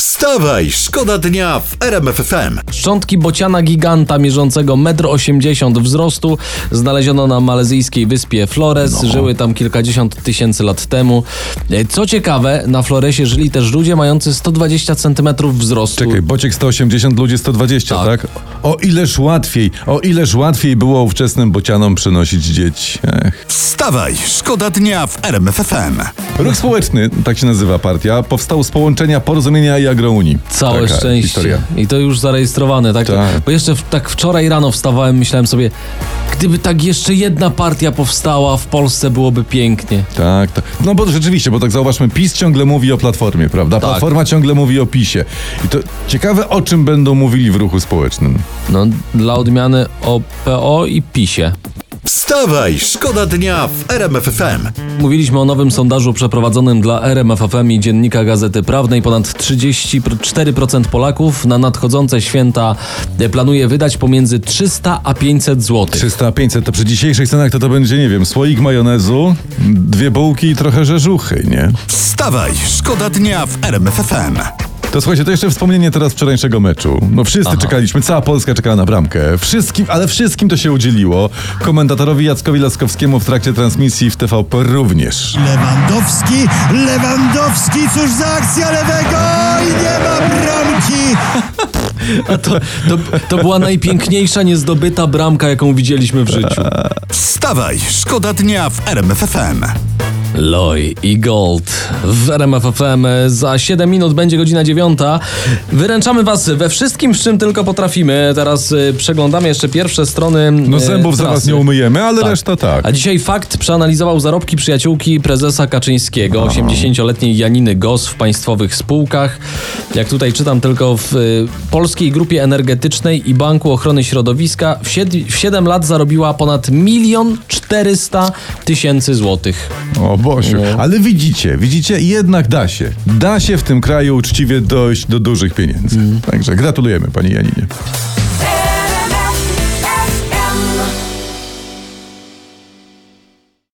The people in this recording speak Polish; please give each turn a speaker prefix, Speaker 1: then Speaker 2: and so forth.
Speaker 1: Wstawaj, szkoda dnia w RMF FM.
Speaker 2: Szczątki bociana giganta mierzącego 1,80 m wzrostu znaleziono na malezyjskiej wyspie Flores.
Speaker 1: No.
Speaker 2: Żyły tam kilkadziesiąt tysięcy lat temu. E, Co ciekawe, na Floresie żyli też ludzie mający 120 cm wzrostu.
Speaker 3: Czekaj, bociek 180, ludzie 120,
Speaker 2: Tak.
Speaker 3: tak. O ileż łatwiej, o ileż łatwiej było ówczesnym bocianom przynosić dzieci. Ech.
Speaker 1: Wstawaj, szkoda dnia w RMF FM.
Speaker 3: Ruch społeczny, tak się nazywa partia, powstał z połączenia Porozumienia i Agrounii.
Speaker 2: Całe
Speaker 3: Taka
Speaker 2: szczęście.
Speaker 3: Historia.
Speaker 2: I to już zarejestrowane, tak?
Speaker 3: Tak.
Speaker 2: Bo jeszcze w, tak wczoraj rano wstawałem, myślałem sobie, gdyby tak jeszcze jedna partia powstała w Polsce, byłoby pięknie.
Speaker 3: Tak, tak. No bo rzeczywiście, bo tak zauważmy, PiS ciągle mówi o Platformie, prawda?
Speaker 2: Tak.
Speaker 3: Platforma ciągle mówi o PiSie. I to ciekawe, o czym będą mówili w ruchu społecznym.
Speaker 2: No, dla odmiany o PO i PiSie.
Speaker 1: Wstawaj, szkoda dnia w RMF FM.
Speaker 2: Mówiliśmy o nowym sondażu przeprowadzonym dla RMFFM i Dziennika Gazety Prawnej. Ponad 34% Polaków na nadchodzące święta planuje wydać pomiędzy 300 a 500 zł.
Speaker 3: 300, 500, to przy dzisiejszych cenach to to będzie, nie wiem, słoik majonezu, dwie bułki i trochę rzeżuchy, nie?
Speaker 1: Wstawaj, szkoda dnia w RMF FM.
Speaker 3: To słuchajcie, to jeszcze wspomnienie teraz wczorajszego meczu. No wszyscy czekaliśmy, cała Polska czekała na bramkę. Wszystkim, ale wszystkim to się udzieliło. Komentatorowi Jackowi Laskowskiemu w trakcie transmisji w TVP również.
Speaker 4: Lewandowski, Lewandowski, cóż za akcja lewego i nie ma bramki!
Speaker 2: A to, to, to była najpiękniejsza niezdobyta bramka, jaką widzieliśmy w życiu.
Speaker 1: Wstawaj, szkoda dnia w RMF FM.
Speaker 2: Loy i Gold w RMF FM. Za 7 minut będzie godzina 9. Wyręczamy Was we wszystkim, z czym tylko potrafimy. Teraz y, przeglądamy jeszcze pierwsze strony.
Speaker 3: No
Speaker 2: y,
Speaker 3: zębów za was
Speaker 2: prasy.
Speaker 3: nie umyjemy, ale
Speaker 2: Tak.
Speaker 3: reszta tak.
Speaker 2: A dzisiaj fakt przeanalizował zarobki przyjaciółki prezesa Kaczyńskiego, 80-letniej Janiny Gos w państwowych spółkach. Jak tutaj czytam tylko w y, Polskiej Grupie Energetycznej i Banku Ochrony Środowiska w, sied- w 7 lat zarobiła ponad milion 400 tysięcy złotych.
Speaker 3: O Bosiu.
Speaker 2: No.
Speaker 3: Ale widzicie, widzicie, jednak da się. Da się w tym kraju uczciwie dojść do dużych pieniędzy.
Speaker 2: Mm.
Speaker 3: Także gratulujemy pani Janinie.